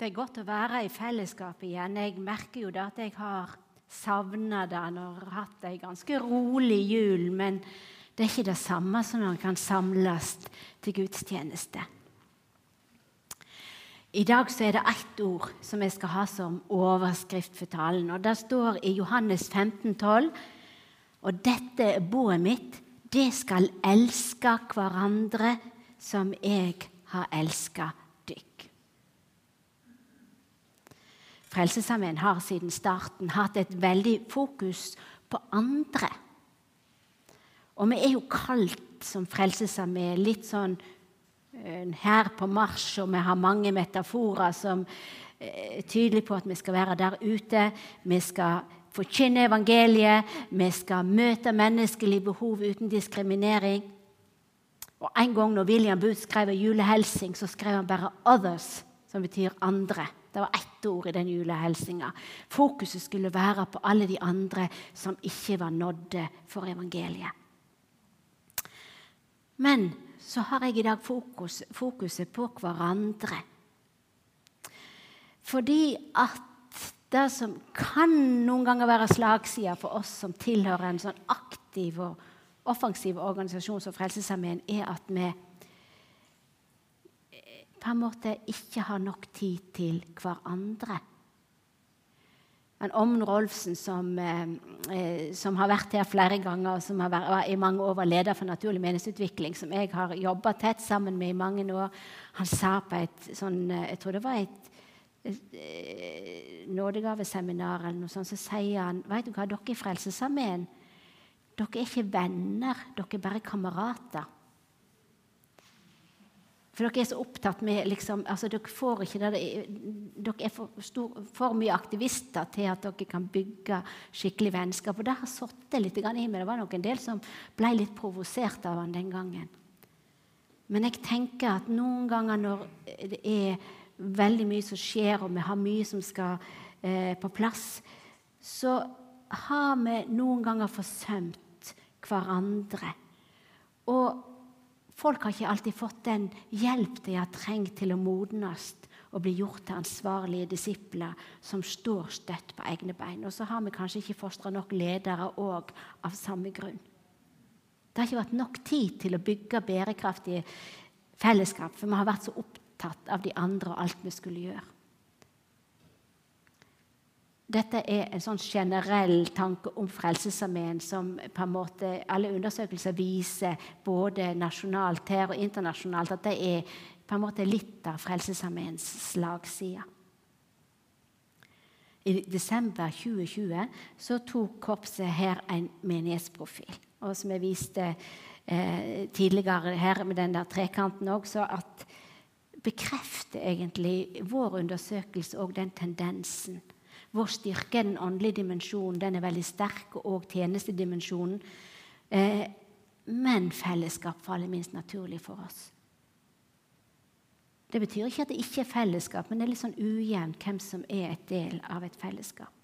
Det er godt å være i fellesskap igjen. Jeg merker jo da at jeg har savna jeg har hatt ei ganske rolig jul. Men det er ikke det samme som når en kan samles til gudstjeneste. I dag så er det ett ord som jeg skal ha som overskrift for talen. og Det står i Johannes 15, 12, og dette er boet mitt. Det skal elske hverandre som jeg har elska Frelsesarmeen har siden starten hatt et veldig fokus på andre. Og vi er jo kalt som Frelsesarmé litt sånn eh, her på marsj, og vi har mange metaforer som er tydelige på at vi skal være der ute. Vi skal forkynne evangeliet, vi skal møte menneskelige behov uten diskriminering. Og En gang når William Booth skrev julehelsing, så skrev han bare 'others', som betyr andre. Det var ett ord i den julehelsinga. Fokuset skulle være på alle de andre som ikke var nådde for evangeliet. Men så har jeg i dag fokus, fokuset på hverandre. Fordi at det som kan noen ganger være slagsida for oss som tilhører en sånn aktiv og offensiv organisasjon som Frelsesarmeen, er at vi på en måte ikke har nok tid til hverandre. Men Omn Rolfsen, som, eh, som, har vært her flere ganger, og som har vært, i mange år var leder for naturlig meningsutvikling, som jeg har jobba tett sammen med i mange år, han sa på et sånn Jeg tror det var et, et, et nådegaveseminar eller noe sånt, så sier han vet du hva, dere i Frelsesarmeen dere er ikke venner, dere er bare kamerater. For dere er så opptatt med liksom, altså Dere får ikke det, dere er for, stor, for, mye aktivister til at dere kan bygge skikkelig vennskap. Og det har sittet litt i meg. Det var nok en del som ble litt provosert av han den gangen. Men jeg tenker at noen ganger når det er veldig mye som skjer, og vi har mye som skal eh, på plass, så har vi noen ganger forsømt hverandre. Og Folk har ikke alltid fått den hjelp de har trengt til å modnes og bli gjort til ansvarlige disipler som står støtt på egne bein. Og så har vi kanskje ikke fostra nok ledere òg av samme grunn. Det har ikke vært nok tid til å bygge bærekraftige fellesskap, for vi har vært så opptatt av de andre og alt vi skulle gjøre. Dette er en sånn generell tanke om Frelsesarmeen som på en måte alle undersøkelser viser, både nasjonalt her og internasjonalt, at det er på en måte litt av Frelsesarmeens slagside. I desember 2020 så tok korpset her en menighetsprofil. Og som jeg viste eh, tidligere her med den der trekanten også, at bekrefter egentlig vår undersøkelse og den tendensen vår styrke er den åndelige dimensjonen. Den er veldig sterk, og tjenestedimensjonen. Eh, men fellesskap faller minst naturlig for oss. Det betyr ikke at det ikke er fellesskap, men det er litt sånn ujevnt hvem som er et del av et fellesskap.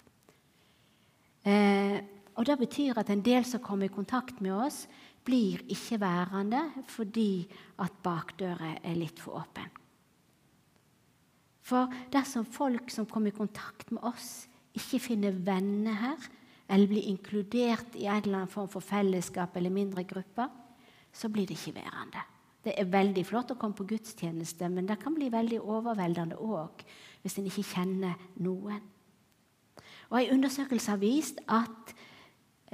Eh, og Det betyr at en del som kommer i kontakt med oss, blir ikke værende fordi at bakdøra er litt for åpen. For dersom folk som kommer i kontakt med oss, ikke finner venner her, eller blir inkludert i en eller annen form for fellesskap eller mindre grupper, så blir det ikke værende. Det er veldig flott å komme på gudstjeneste, men det kan bli veldig overveldende òg hvis en ikke kjenner noen. Og En undersøkelse har vist at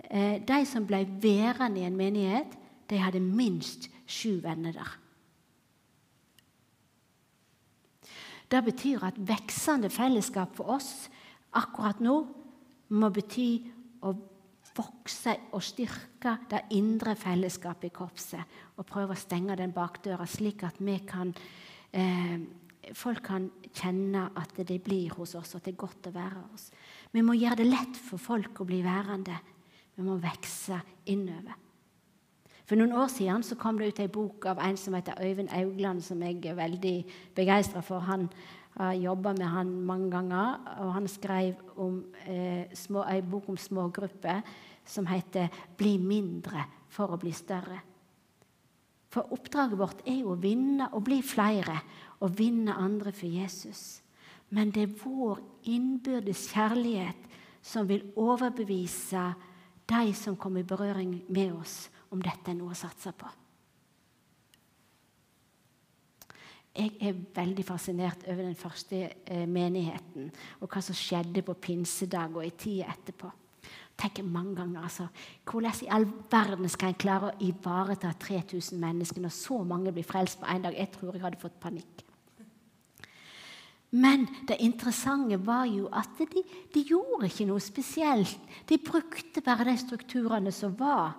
eh, de som ble værende i en menighet, de hadde minst sju venner der. Det betyr at veksende fellesskap for oss akkurat nå må bety å vokse og styrke det indre fellesskapet i korpset. Og prøve å stenge den bakdøra, slik at kan, eh, folk kan kjenne at de blir hos oss, og at det er godt å være hos oss. Vi må gjøre det lett for folk å bli værende. Vi må vokse innover. For noen år siden så kom det ut ei bok av en som heter Øyvind Augland, som jeg er veldig begeistra for. Han har jobba med han mange ganger, og han skrev om, eh, små, ei bok om smågrupper som heter 'Bli mindre for å bli større'. For oppdraget vårt er jo å vinne og bli flere, og vinne andre for Jesus. Men det er vår innbyrdes kjærlighet som vil overbevise de som kommer i berøring med oss, om dette er noe å satse på. Jeg er veldig fascinert over den første eh, menigheten og hva som skjedde på pinsedag og i tida etterpå. tenker mange ganger altså, Hvordan i all verden skal en klare å ivareta 3000 mennesker når så mange blir frelst på én dag? Jeg tror jeg hadde fått panikk. Men det interessante var jo at de, de gjorde ikke noe spesielt. De brukte bare de strukturene som var.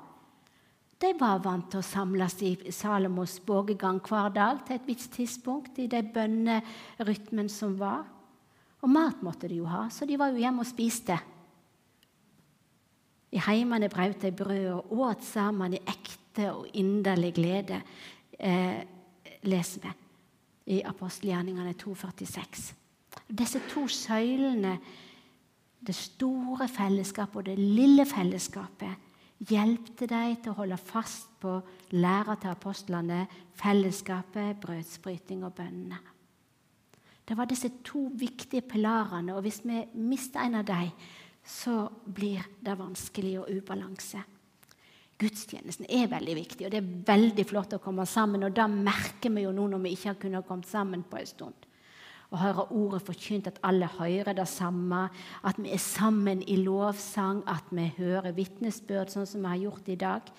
De var vant til å samles i Salomos bågegang hver dag til et visst tidspunkt i den bønnerytmen som var. Og mat måtte de jo ha, så de var jo hjemme og spiste. I heimene brøt de brød og åt sammen i ekte og inderlig glede, eh, leser vi i apostelgjerningene 246. Disse to søylene, det store fellesskapet og det lille fellesskapet, hjelpte dem til å holde fast på læra til apostlene, fellesskapet, brødsbryting og bønnene. Det var disse to viktige pilarene, og hvis vi mister en av dem, så blir det vanskelig og ubalanse. Gudstjenesten er veldig viktig, og det er veldig flott å komme sammen. Og da merker vi jo nå når vi ikke har kunnet komme sammen på en stund og høre ordet forkynt, at alle hører det samme, at vi er sammen i lovsang, at vi hører vitnesbyrd, sånn som vi har gjort i dag.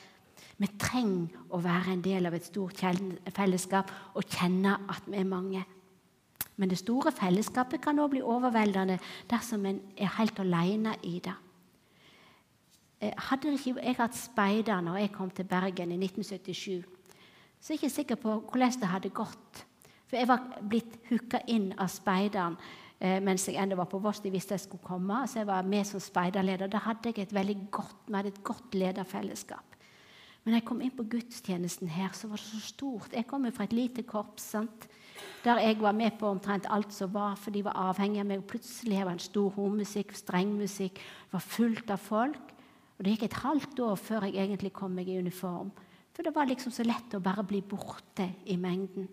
Vi trenger å være en del av et stort fellesskap og kjenne at vi er mange. Men det store fellesskapet kan også bli overveldende dersom en er helt alene i det. Eh, hadde ikke jeg hatt speider når jeg kom til Bergen i 1977, så er jeg ikke sikker på hvordan det hadde gått for jeg var blitt hooka inn av speideren eh, mens jeg ennå var på Voss. De visste jeg skulle komme, så jeg var med som speiderleder. Da hadde jeg et veldig godt, vi et godt lederfellesskap. Men jeg kom inn på gudstjenesten her, så var det så stort. Jeg kom jo fra et lite korps sant? der jeg var med på omtrent alt som var, for de var avhengige av meg. Og plutselig var det en stor hornmusikk, strengmusikk, var fullt av folk. Og det gikk et halvt år før jeg egentlig kom meg i uniform. For det var liksom så lett å bare bli borte i mengden.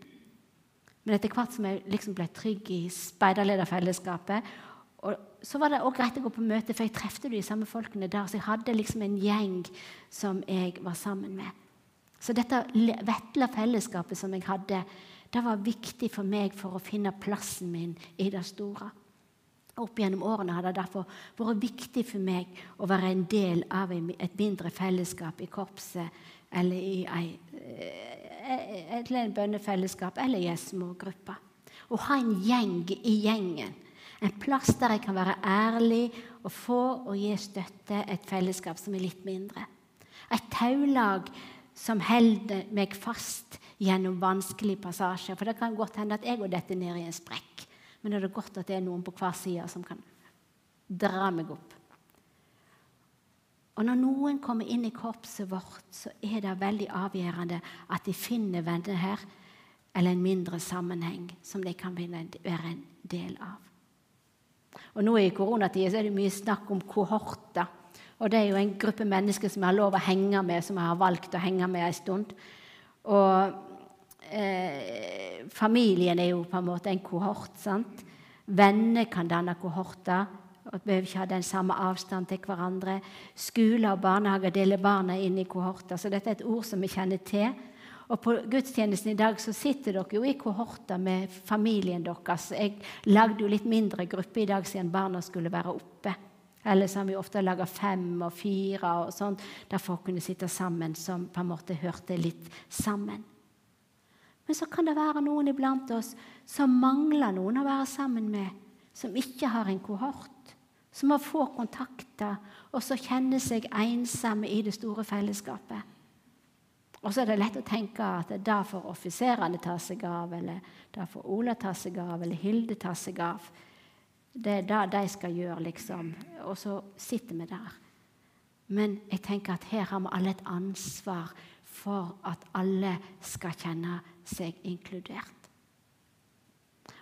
Men etter hvert som jeg liksom ble trygg i speiderlederfellesskapet, så var det også greit å gå på møte, for jeg trefte de samme folkene der. Så jeg hadde liksom en gjeng som jeg var sammen med. Så dette vesle fellesskapet som jeg hadde, det var viktig for meg for å finne plassen min i det store. Opp gjennom årene har det derfor vært viktig for meg å være en del av et mindre fellesskap i korpset eller i ei eh, til en bønnefellesskap eller i en smågruppe. Å ha en gjeng i gjengen. En plass der jeg kan være ærlig og få og gi støtte. Et fellesskap som er litt mindre. Et taulag som holder meg fast gjennom vanskelige passasjer. For det kan godt hende at jeg går dette ned i en sprekk. Men det er godt at det er noen på hver side som kan dra meg opp. Og når noen kommer inn i korpset vårt, så er det veldig avgjørende at de finner venner her, eller en mindre sammenheng som de kan være en del av. Og Nå i koronatida er det mye snakk om kohorter. Og det er jo en gruppe mennesker som jeg har lov å henge med, som jeg har valgt å henge med en stund. Og eh, familien er jo på en måte en kohort. sant? Venner kan danne kohorter at vi ikke ha den samme avstand til hverandre. Skoler og barnehager deler barna inn i kohorter. Så dette er et ord som vi kjenner til. Og på gudstjenesten i dag så sitter dere jo i kohorter med familien deres. Jeg lagde jo litt mindre gruppe i dag siden barna skulle være oppe. Ellers har vi ofte laga fem og fire og sånn, der folk kunne sitte sammen som på en måte hørte litt sammen. Men så kan det være noen iblant oss som mangler noen å være sammen med, som ikke har en kohort som har få kontakter, og som kjenner seg ensomme i det store fellesskapet. Og så er det lett å tenke at da får offiserene ta seg av, eller da får Ola ta seg av, eller Hilde ta seg av. Det er det de skal gjøre, liksom. Og så sitter vi der. Men jeg tenker at her har vi alle et ansvar for at alle skal kjenne seg inkludert.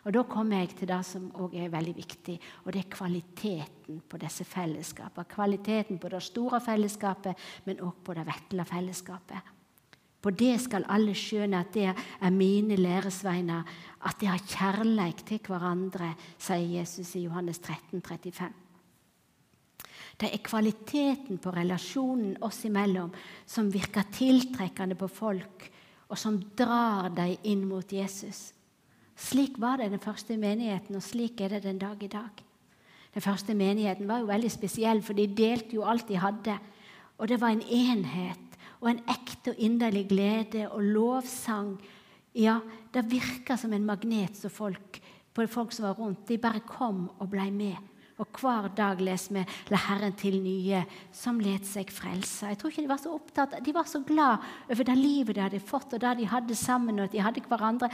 Og Da kommer jeg til det som òg er veldig viktig, og det er kvaliteten på disse fellesskapene. Kvaliteten på det store fellesskapet, men òg på det vesle fellesskapet. På det skal alle skjønne at det er mine læresveiner, at de har kjærleik til hverandre, sier Jesus i Johannes 13, 35. Det er kvaliteten på relasjonen oss imellom som virker tiltrekkende på folk, og som drar dem inn mot Jesus. Slik var det den første menigheten, og slik er det den dag i dag. Den første menigheten var jo veldig spesiell, for de delte jo alt de hadde. Og det var en enhet og en ekte og inderlig glede og lovsang. Ja, det virka som en magnet som folk, på folk som var rundt. De bare kom og blei med. Og hver dag leser vi 'La Herren til nye', som let seg frelse. Jeg tror ikke De var så opptatt, de var så glad over det livet de hadde fått, og det de hadde sammen, og at de hadde hverandre.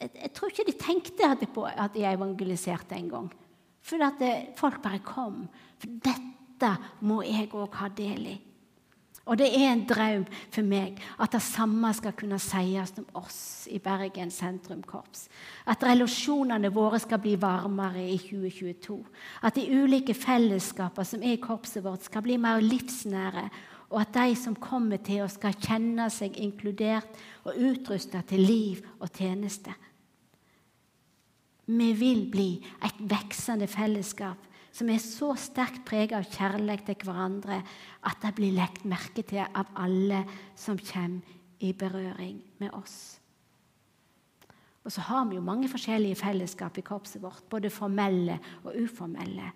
Jeg, jeg tror ikke de tenkte på at de evangeliserte en gang. For at det, folk bare kom. For dette må jeg òg ha del i. Og det er en drøm for meg at det samme skal kunne sies om oss i Bergen sentrumkorps. At relasjonene våre skal bli varmere i 2022. At de ulike fellesskapene som er i korpset vårt, skal bli mer livsnære. Og at de som kommer til oss, skal kjenne seg inkludert og utrusta til liv og tjeneste. Vi vil bli et veksende fellesskap som er så sterkt preget av kjærlighet til hverandre at det blir lagt merke til av alle som kommer i berøring med oss. Og så har vi jo mange forskjellige fellesskap i korpset vårt, både formelle og uformelle.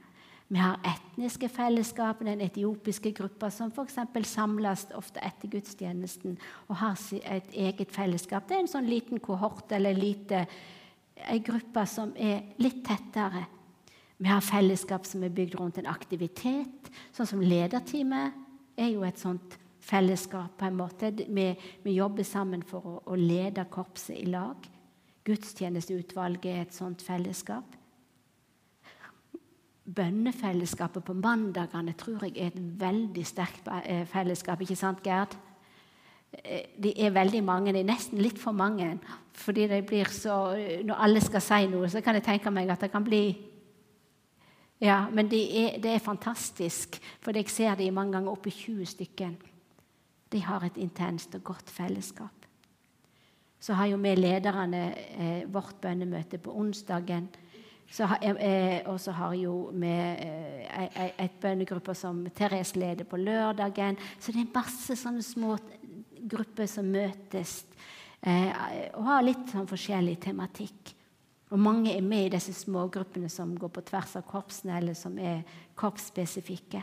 Vi har etniske fellesskap, den etiopiske gruppa som f.eks. samles ofte etter gudstjenesten og har et eget fellesskap. Det er en sånn liten kohort eller lite, en gruppe som er litt tettere vi har fellesskap som er bygd rundt en aktivitet, sånn som lederteamet er jo et sånt fellesskap. på en måte. Vi, vi jobber sammen for å, å, lede korpset i lag. Gudstjenesteutvalget er et sånt fellesskap. Bønnefellesskapet på mandagene tror jeg er et veldig sterkt eh, fellesskap. Ikke sant, Gerd? Eh, de er veldig mange. De er nesten litt for mange. fordi det blir så, Når alle skal si noe, så kan jeg tenke meg at det kan bli ja, men det er, de er, fantastisk, for jeg ser de mange ganger oppe i 20 stykker. De har et intenst og godt fellesskap. Så har jo vi lederne eh, vårt bønnemøte på onsdagen. Eh, og så har jo vi eh, et bønnegruppe som Therese leder på lørdagen. Så det er masse sånne små grupper som møtes eh, og har litt sånn forskjellig tematikk. Og mange er med i disse smågruppene som går på tvers av korpsene, eller som er korpsspesifikke.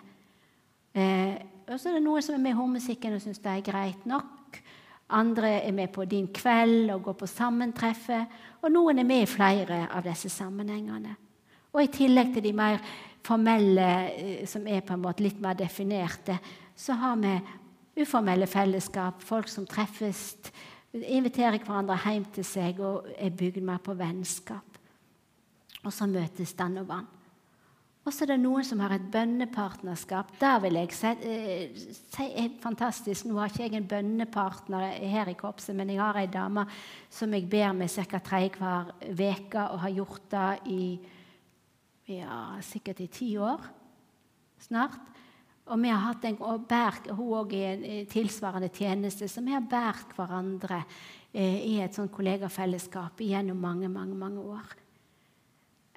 Eh, og så er det noen som er med i hårmusikken og syns det er greit nok. Andre er med på Din kveld og går på sammentreffet. Og noen er med i flere av disse sammenhengene. Og i tillegg til de mer formelle, eh, som er på en måte litt mer definerte, så har vi uformelle fellesskap, folk som treffes inviterer hverandre hjem til seg og er bygd mer på vennskap. Og så møtes den og. Og så er det noen som har et bønnepartnerskap. Det vil jeg si, eh, si er fantastisk. Nå har ikke jeg en bønnepartner her i korpset, men jeg har ei dame som jeg ber med ca. tredjehver uke, og har gjort det i ja, sikkert i ti år snart. Og vi har hatt en, og bært, hun òg i en tilsvarende tjeneste, så vi har båret hverandre eh, i et sånt kollegafellesskap gjennom mange, mange, mange år.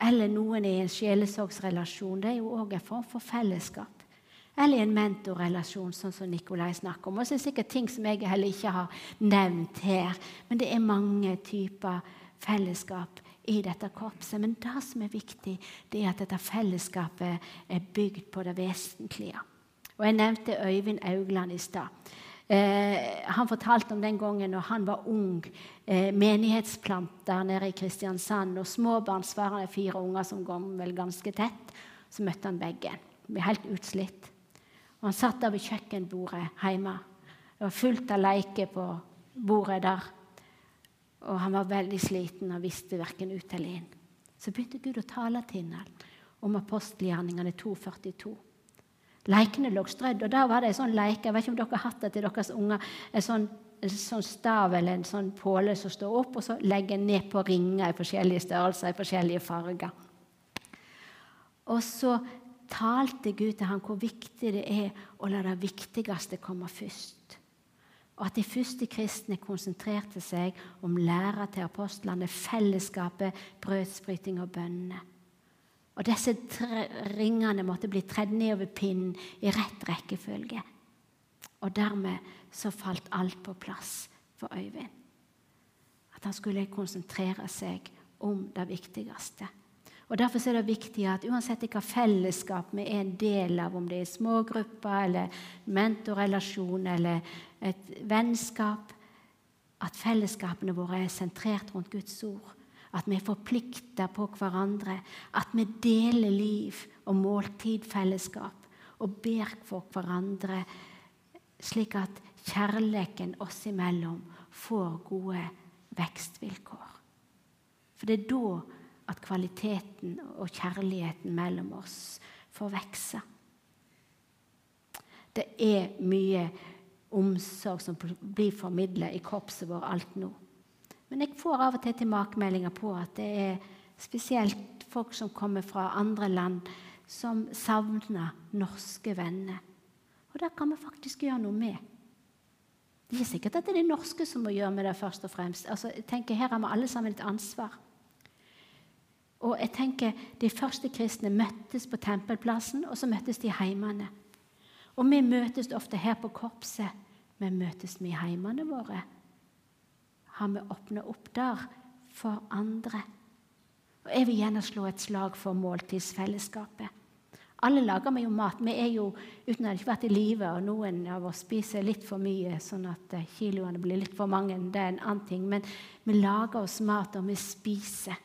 Eller noen i en sjelesorgsrelasjon. Det er jo òg en form for fellesskap. Eller i en mentorrelasjon, sånn som Nikolai snakker om. Og så er det sikkert ting som jeg heller ikke har nevnt her. Men det er mange typer fellesskap i dette korpset. Men det som er viktig, det er at dette fellesskapet er bygd på det vesentlige. Og Jeg nevnte Øyvind Augland i stad. Eh, han fortalte om den gangen når han var ung eh, menighetsplanter nede i Kristiansand. og Småbarnsfarende fire unger som kom vel ganske tett. Så møtte han begge. Ble helt utslitt. Og Han satt der ved kjøkkenbordet hjemme. Det var fullt av leker på bordet der. Og han var veldig sliten og visste verken ut eller inn. Så begynte Gud å tale til ham om apostelgjerningene 242. Lekene lå strødd, og da var det en sånn leik, Jeg vet ikke om dere har hatt det til deres unger. En sånn, en sånn stav eller en sånn påle som står opp, og så legger en ned på ringer i forskjellige størrelser, i forskjellige farger. Og så talte Gud til ham hvor viktig det er å la det viktigste komme først. Og at de første kristne konsentrerte seg om læra til apostlene, fellesskapet, brødsbryting og bønnene. Og disse ringene måtte bli tredd nedover pinnen i rett rekkefølge. Og dermed så falt alt på plass for Øyvind. At han skulle konsentrere seg om det viktigste. Og Derfor er det viktig at uansett hva fellesskap vi er en del av, om det er smågrupper eller mentorrelasjon eller et vennskap, at fellesskapene våre er sentrert rundt Guds ord. At vi er forplikta på hverandre. At vi deler liv og måltidfellesskap og ber for hverandre, slik at kjærligheten oss imellom får gode vekstvilkår. For det er da at kvaliteten og kjærligheten mellom oss får vokse. Det er mye omsorg som blir formidlet i korpset vårt alt nå. Men jeg får av og til tilbakemeldinger på at det er spesielt folk som kommer fra andre land, som savner norske venner. Og det kan vi faktisk gjøre noe med. Det er sikkert at det er de norske som må gjøre med det først og fremst. Altså, jeg tenker Her har vi alle sammen et ansvar. Og jeg tenker De første kristne møttes på tempelplassen, og så møttes de heimene. Og vi møtes ofte her på korpset, men møtes vi i heimene våre? Har vi åpna opp der for andre? Og Jeg vil gjerne slå et slag for måltidsfellesskapet. Alle lager vi jo mat. Vi er jo, uten at det ikke vært i live, og noen av oss spiser litt for mye, sånn at eh, kiloene blir litt for mange. Det er en annen ting. Men vi lager oss mat, og vi spiser.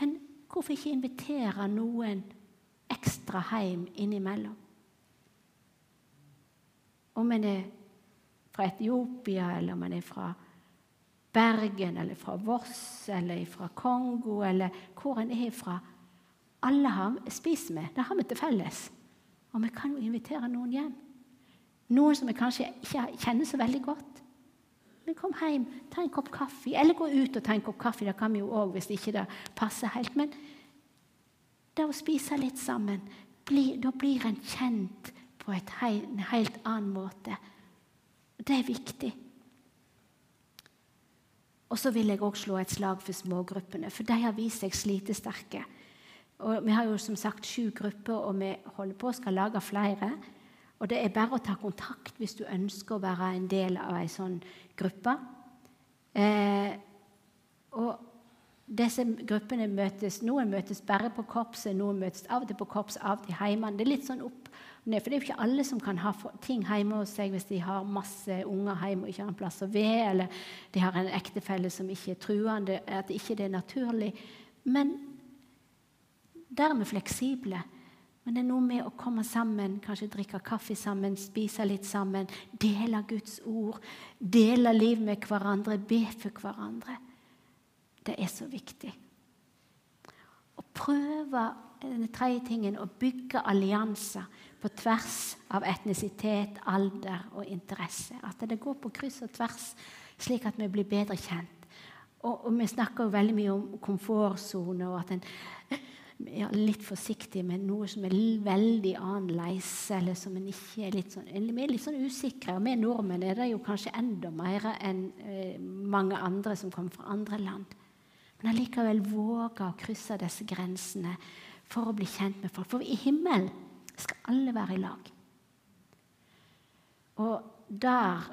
Men hvorfor ikke invitere noen ekstra hjem innimellom? Om en er fra Etiopia, eller om en er fra Bergen, eller fra Voss, eller fra Kongo, eller hvor en er fra Alle har, spiser vi. Det har vi til felles. Og vi kan jo invitere noen hjem. Noen som vi kanskje ikke kjenner så veldig godt. Men kom hjem, ta en kopp kaffe. Eller gå ut og ta en kopp kaffe. Det kan vi jo òg hvis ikke det passer helt. Men det å spise litt sammen, bli, da blir en kjent på en helt annen måte. Det er viktig. Og så vil jeg òg slå et slag for smågruppene, for de har vist seg slitesterke. Og vi har jo som sagt sju grupper, og vi holder på og skal lage flere. Og det er bare å ta kontakt hvis du ønsker å være en del av ei sånn gruppe. Eh, og disse gruppene møtes, Noen møtes bare på korpset, noen møtes av og til på korps, av og til hjemme. Det er litt sånn opp for det er jo ikke alle som kan ha ting hjemme hos seg hvis de har masse unger hjemme og ikke har en plass å være, eller de har en ektefelle som ikke er truende, at ikke det er naturlig. Men dermed fleksible. Men det er noe med å komme sammen, kanskje drikke kaffe sammen, spise litt sammen, dele Guds ord, dele liv med hverandre, be for hverandre. Det er så viktig. Å prøve den tredje tingen, å bygge allianser på tvers av etnisitet, alder og interesse. At det går på kryss og tvers, slik at vi blir bedre kjent. Og, og vi snakker jo veldig mye om komfortsone, og at en ja, litt forsiktig med noe som er veldig annerledes, eller som en ikke er litt sånn, vi er litt sånn usikre. Og vi nordmenn er det jo kanskje enda mer enn eh, mange andre som kommer fra andre land. Men allikevel våge å krysse disse grensene for å bli kjent med folk. For i himmelen skal alle være i lag. Og der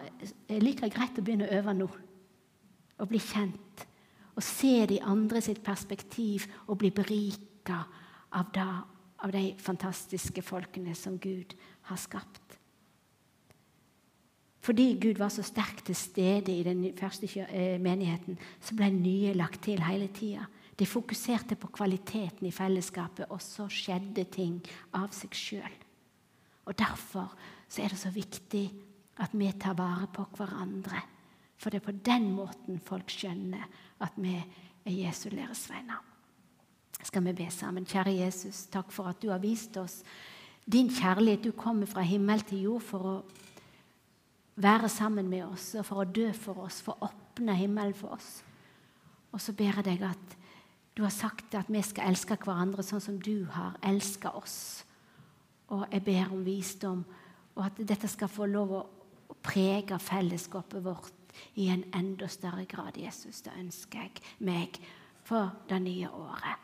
er like greit å begynne å øve nå. Å bli kjent. Å se de andre sitt perspektiv og bli berika av, av de fantastiske folkene som Gud har skapt. Fordi Gud var så sterkt til stede i den første eh, menigheten, så ble nye lagt til hele tida. De fokuserte på kvaliteten i fellesskapet, og så skjedde ting av seg sjøl. Og Derfor er det så viktig at vi tar vare på hverandre. For det er på den måten folk skjønner at vi er Jesu læresveiner skal vi be sammen. Kjære Jesus, takk for at du har vist oss din kjærlighet. Du kommer fra himmel til jord for å være sammen med oss og for å dø for oss, for å åpne himmelen for oss. Og så ber jeg deg at du har sagt at vi skal elske hverandre sånn som du har elska oss. Og jeg ber om visdom Og at dette skal få lov å prege fellesskapet vårt i en enda større grad. Jesus, det ønsker jeg meg for det nye året.